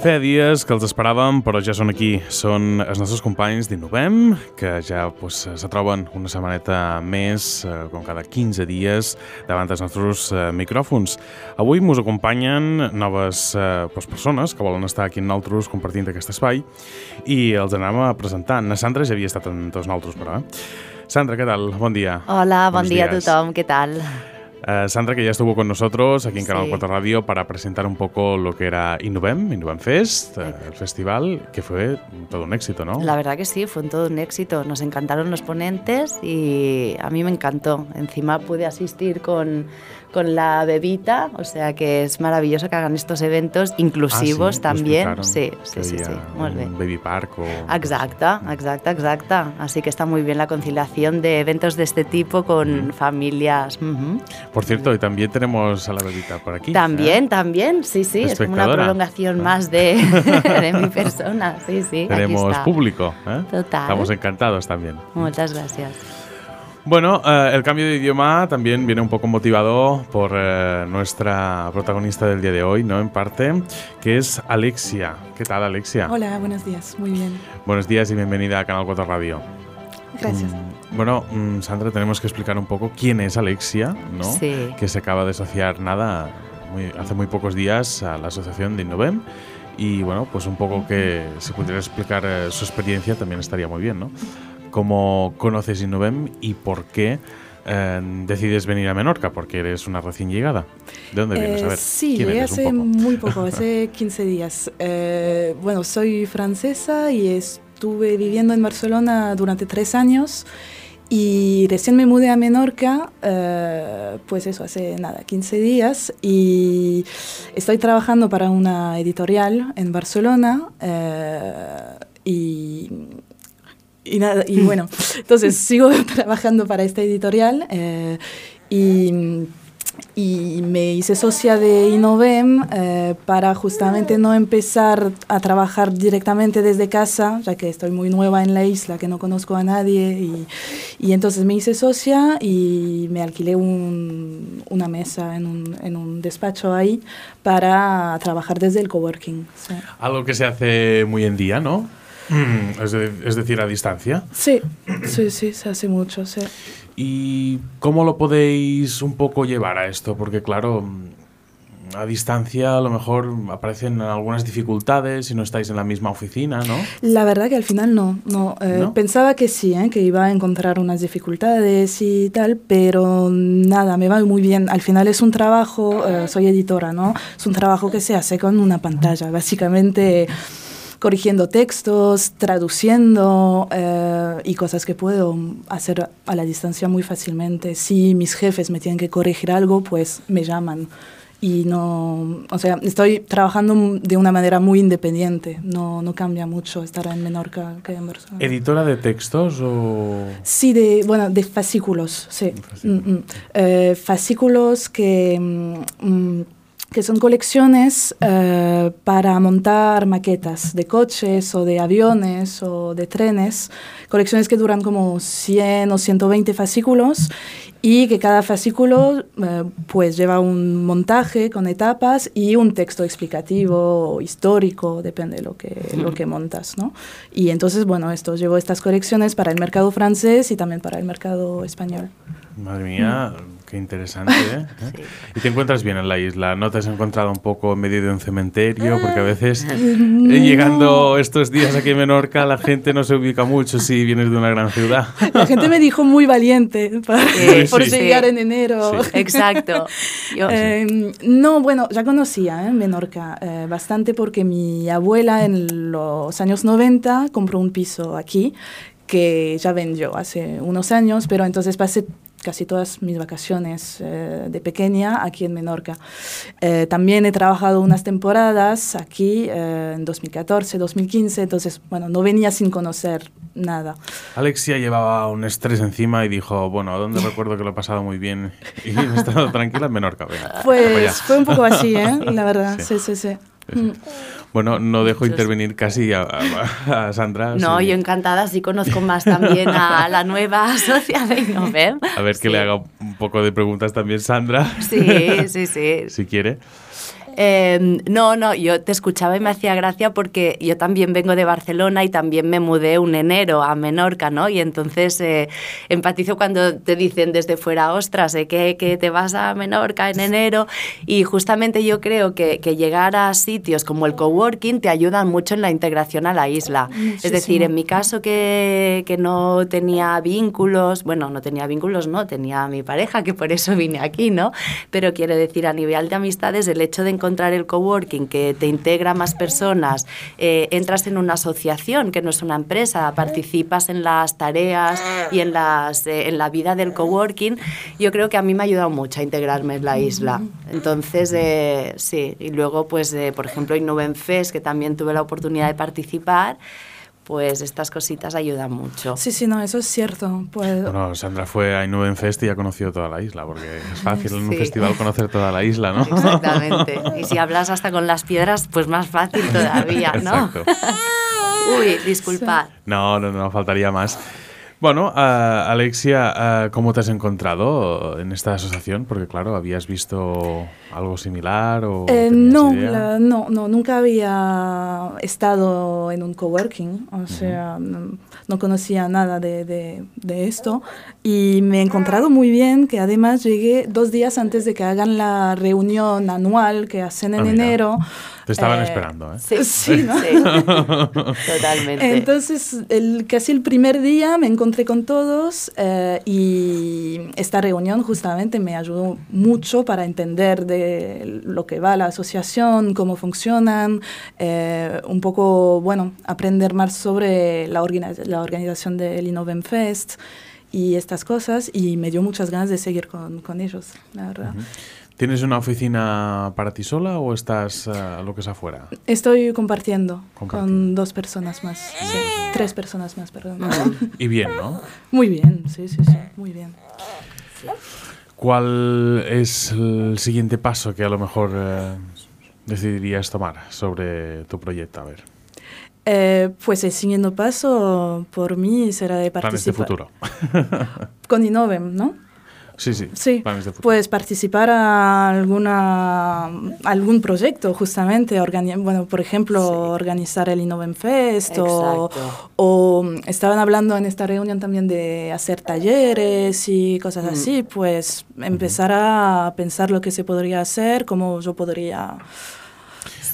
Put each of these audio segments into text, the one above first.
Feia dies que els esperàvem, però ja són aquí. Són els nostres companys d'Innovem, que ja pues, se troben una setmaneta més, eh, com cada 15 dies, davant dels nostres eh, micròfons. Avui ens acompanyen noves eh, pues, persones que volen estar aquí amb nosaltres compartint aquest espai i els anem a presentar. Na Sandra ja havia estat amb tots nosaltres, però. Eh? Sandra, què tal? Bon dia. Hola, bon Buenos dia a días. tothom, ¿qué tal? Eh, Sandra, que ya estuvo con nosotros aquí en Canal Sí. 4 Radio para presentar un poco lo que era Innovem, Innovem Fest, eh, el festival, que fue todo un éxito, ¿no? La verdad que sí, fue un todo un éxito. Nos encantaron los ponentes y a mí me encantó. Encima pude asistir con, con la bebita, o sea que es maravilloso que hagan estos eventos inclusivos Ah, sí, también. Sí, sí, sí, sí, un bien. baby park o... Exacta, exacta, exacta. Así que está muy bien la conciliación de eventos de este tipo con familias. Por cierto, y también tenemos a la bebita por aquí. También, ¿eh? también, sí, sí, es como una prolongación Ah. más de, de mi persona, sí, sí. aquí Tenemos está. público, ¿eh? Total. Estamos encantados también. Muchas gracias. Bueno, eh, el cambio de idioma también viene un poco motivado por eh, nuestra protagonista del día de hoy, ¿no? En parte, que es Alexia. ¿Qué tal, Alexia? Hola, buenos días, muy bien. Buenos días y bienvenida a Canal 4 Radio. Gracias. Mm, Bueno, mm, Sandra, tenemos que explicar un poco quién es Alexia, ¿no? Sí. Que se acaba de asociar nada muy- hace muy pocos días a la asociación de Innovem. Y bueno, pues un poco que si pudiera explicar eh, su experiencia también estaría muy bien, ¿no? ¿Cómo conoces Innovem y por qué eh, decides venir a Menorca? Porque eres una recién llegada. ¿De dónde vienes? A Eh, ver, sí, ¿quién llegué eres hace un poco? muy poco, hace 15 días. Eh, bueno, soy francesa y estuve viviendo en Barcelona durante tres años y recién me mudé a Menorca, eh, pues eso, hace nada, 15 días y estoy trabajando para una editorial en Barcelona eh, y y nada, y bueno, entonces sigo trabajando para esta editorial eh, y, y me hice socia de Innovem eh, para justamente no empezar a trabajar directamente desde casa, ya que estoy muy nueva en la isla, que no conozco a nadie. Y, y entonces me hice socia y me alquilé un- una mesa en un, en un despacho ahí para trabajar desde el coworking. sí. Algo que se hace muy en día, ¿no? Mm, Es, de- es decir, a distancia. Sí, sí, sí, se hace mucho, sí. ¿Y cómo lo podéis un poco llevar a esto? Porque claro, a distancia a lo mejor aparecen algunas dificultades si no estáis en la misma oficina, ¿no? La verdad que al final no. no, eh, ¿No? Pensaba que sí, ¿eh? que iba a encontrar unas dificultades y tal, pero nada, me va muy bien. Al final es un trabajo, eh, soy editora, ¿no? Es un trabajo que se hace con una pantalla, básicamente corrigiendo textos, traduciendo eh, y cosas que puedo hacer a la distancia muy fácilmente. Si mis jefes me tienen que corregir algo, pues me llaman. Y no, o sea, estoy trabajando de una manera muy independiente. No, no cambia mucho estar en Menorca que en Barcelona. ¿Editora de textos o...? Sí, de, bueno, de fascículos, sí. Fascículos. Mm, mm. Eh, fascículos que, mm, mm, que son colecciones eh, para montar maquetas de coches o de aviones o de trenes. Colecciones que duran como 100 o 120 fascículos y que cada fascículo eh, pues lleva un montaje con etapas y un texto explicativo o histórico, depende de lo que, lo que montas, ¿no? Y entonces, bueno, esto llevo estas colecciones para el mercado francés y también para el mercado español. Madre mía, qué interesante, ¿eh? ¿Y te encuentras bien en la isla? ¿No te has encontrado un poco en medio de un cementerio? Porque a veces, eh, llegando estos días aquí en Menorca, la gente no se ubica mucho si vienes de una gran ciudad. La gente me dijo muy valiente para- Sí, por sí. llegar en enero. Sí. Exacto. Yo- Eh, no, bueno, ya conocía eh, Menorca eh, bastante porque mi abuela en los años 90 compró un piso aquí que ya vendió hace unos años, pero entonces pasé casi todas mis vacaciones eh, de pequeña aquí en Menorca. Eh, también he trabajado unas temporadas aquí eh, en 2014, 2015, entonces, bueno, no venía sin conocer nada. Alexia llevaba un estrés encima y dijo, bueno, ¿a dónde recuerdo que lo he pasado muy bien y he estado tranquila en Menorca? Venga, para allá". Pues fue un poco así, ¿eh? La verdad, Sí. sí, sí, sí. Sí. Bueno, no dejo intervenir casi a, a- a Sandra. no, sí. yo encantada, sí conozco más también a la nueva socia de Innovem. A ver que Sí. le haga un poco de preguntas también Sandra, Sí, sí, sí. si quiere. Em, no, no, yo te escuchaba y me hacía gracia porque yo también vengo de Barcelona y también me mudé un enero a Menorca, ¿no? Y entonces eh, empatizo cuando te dicen desde fuera, ostras, ¿eh? que, que, te vas a Menorca en enero. Y justamente yo creo que, que, llegar a sitios como el coworking te ayudan mucho en la integración a la isla. Es decir, en mi caso que, que no tenía vínculos, bueno, no tenía vínculos, no, tenía a mi pareja, que por eso vine aquí, ¿no? Pero quiero decir, a nivel de amistades, el hecho de encontrar el coworking que te integra más personas, eh, entras en una asociación que no es una empresa, participas en las tareas y en, las, eh, en la vida del coworking, yo creo que a mí me ha ayudado mucho a integrarme en la isla. Entonces, eh, sí, y luego, pues, por ejemplo, en Fest, que también tuve la oportunidad de participar, pues estas cositas ayudan mucho. Sí, sí, no, eso es cierto. Pues... Bueno, Sandra fue a Inuen Fest y ya conoció toda la isla, porque es fácil en un festival conocer toda la isla, ¿no? Exactamente. Y si hablas hasta con las piedras, pues más fácil todavía, ¿no? Exacto. Uy, disculpad. No, no, no, faltaría más. Bueno, uh, Alexia, uh, ¿cómo te has encontrado en esta asociación? Porque claro, ¿habías visto algo similar o eh, no, la, no, no, nunca había estado en un coworking, o sea, no, no, conocía nada de, de, de, esto y me he encontrado muy bien que además llegué dos días antes de que hagan la reunión anual que hacen en ah, enero. Te estaban eh, esperando, ¿eh? Sí, sí, ¿no? sí. totalmente. Entonces, el, casi el primer día me encontré con todos eh, y esta reunión justamente me ayudó mucho para entender de lo que va la asociación, cómo funcionan, eh, un poco, bueno, aprender más sobre la, la organización del Innoven Fest y estas cosas y me dio muchas ganas de seguir con, con ellos, la verdad. ¿Tienes una oficina para ti sola o estás uh, lo que es afuera? Estoy compartiendo, con dos personas más. Sí, tres personas más, perdón. Y bien, ¿no? Muy bien, sí, sí, sí, muy bien. ¿Cuál es el siguiente paso que a lo mejor uh, decidirías tomar sobre tu proyecto? A ver. Eh, pues el siguiente paso por mí será de participar. Planes de futuro. con Innovem, ¿no? Sí, sí. Sí, pues participar a alguna, algún proyecto, justamente. bueno, por ejemplo, organizar el Innoven Fest o, o, estaban hablando en esta reunión también de hacer talleres y cosas mm. así. Pues empezar a pensar lo que se podría hacer, cómo yo podría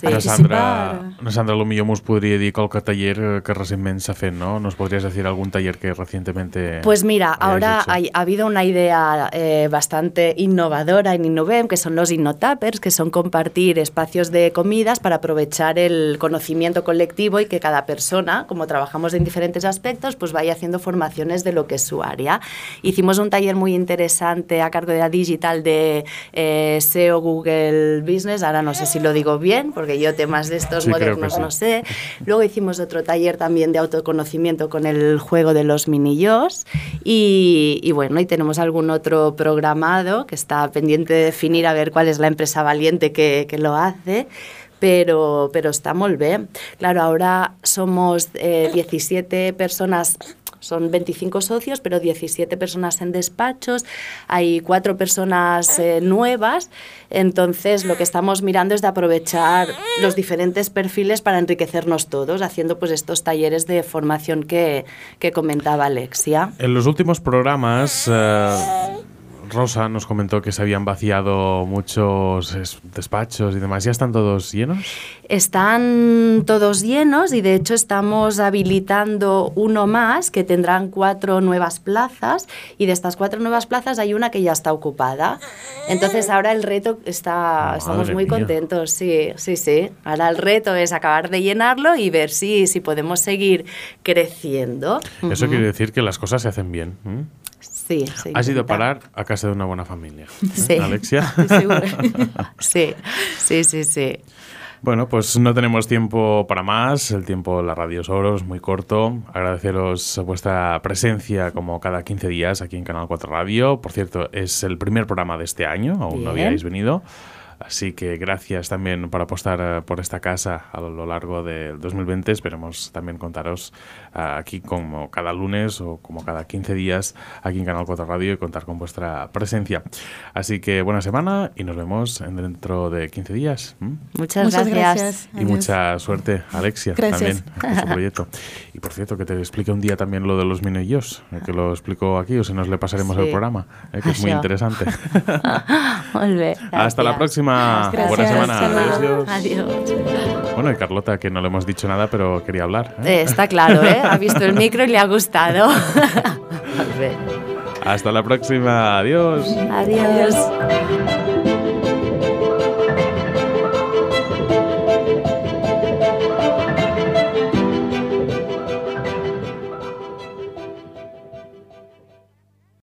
Sí. Ara, Sandra, Sandra, lo millor mos podria dir qualque taller eh, que recientemente fet, ¿no? ¿Nos podrías decir algún taller que recientemente Pues mira, ahora ha, ha, habido una idea eh, bastante innovadora en Innovem, que son los Innotappers, que son compartir espacios de comidas para aprovechar el conocimiento colectivo y que cada persona, como trabajamos en diferentes aspectos, pues vaya haciendo formaciones de lo que es su área. Hicimos un taller muy interesante a cargo de la digital de eh, SEO Google Business, ahora no sé si lo digo bien, porque porque yo temas de estos modernos no sé. Luego hicimos otro taller también de autoconocimiento con el juego de los minillos y, y bueno, y tenemos algún otro programado que está pendiente de definir a ver cuál es la empresa valiente que, que lo hace pero, pero está muy bien. Claro, ahora somos eh, 17 personas son 25 socios, pero 17 personas en despachos, hay cuatro personas eh, nuevas, entonces lo que estamos mirando es de aprovechar los diferentes perfiles para enriquecernos todos, haciendo pues estos talleres de formación que, que comentaba Alexia. En los últimos programas... Eh, Rosa nos comentó que se habían vaciado muchos despachos y demás. ¿Ya están todos llenos? Están todos llenos y de hecho estamos habilitando uno más que tendrán cuatro nuevas plazas y de estas cuatro nuevas plazas hay una que ya está ocupada. Entonces ahora el reto está, estamos muy contentos, sí, sí, sí. Ahora el reto es acabar de llenarlo y ver si, si podemos seguir creciendo. Eso quiere decir que las cosas se hacen bien. Sí, Has ido a parar a casa de una buena familia. ¿eh? Sí. Alexia. sí, sí, sí, sí. Bueno, pues no tenemos tiempo para más. El tiempo en la radio es oro, es muy corto. Agradeceros vuestra presencia como cada 15 días aquí en Canal 4 Radio. Por cierto, es el primer programa de este año, aún no habíais venido. Así que gracias también por apostar eh, por esta casa a lo largo del 2020. Esperemos también contaros eh, aquí como cada lunes o como cada 15 días aquí en Canal 4 Radio y contar con vuestra presencia. Así que buena semana y nos vemos dentro de 15 días. Muchas, gracias. Y mucha suerte, Alexia, también con su proyecto. Y por cierto, que te explique un día también lo de los minillos, que lo explico aquí o si nos le pasaremos el programa, que es muy interesante. Hasta la próxima. Buena semana. Adiós. Adiós. Bueno, y Carlota, que no le hemos dicho nada, pero quería hablar. ¿eh? está claro, ¿eh? Ha visto el micro y le ha gustado. Hasta la próxima. Adiós. Adiós.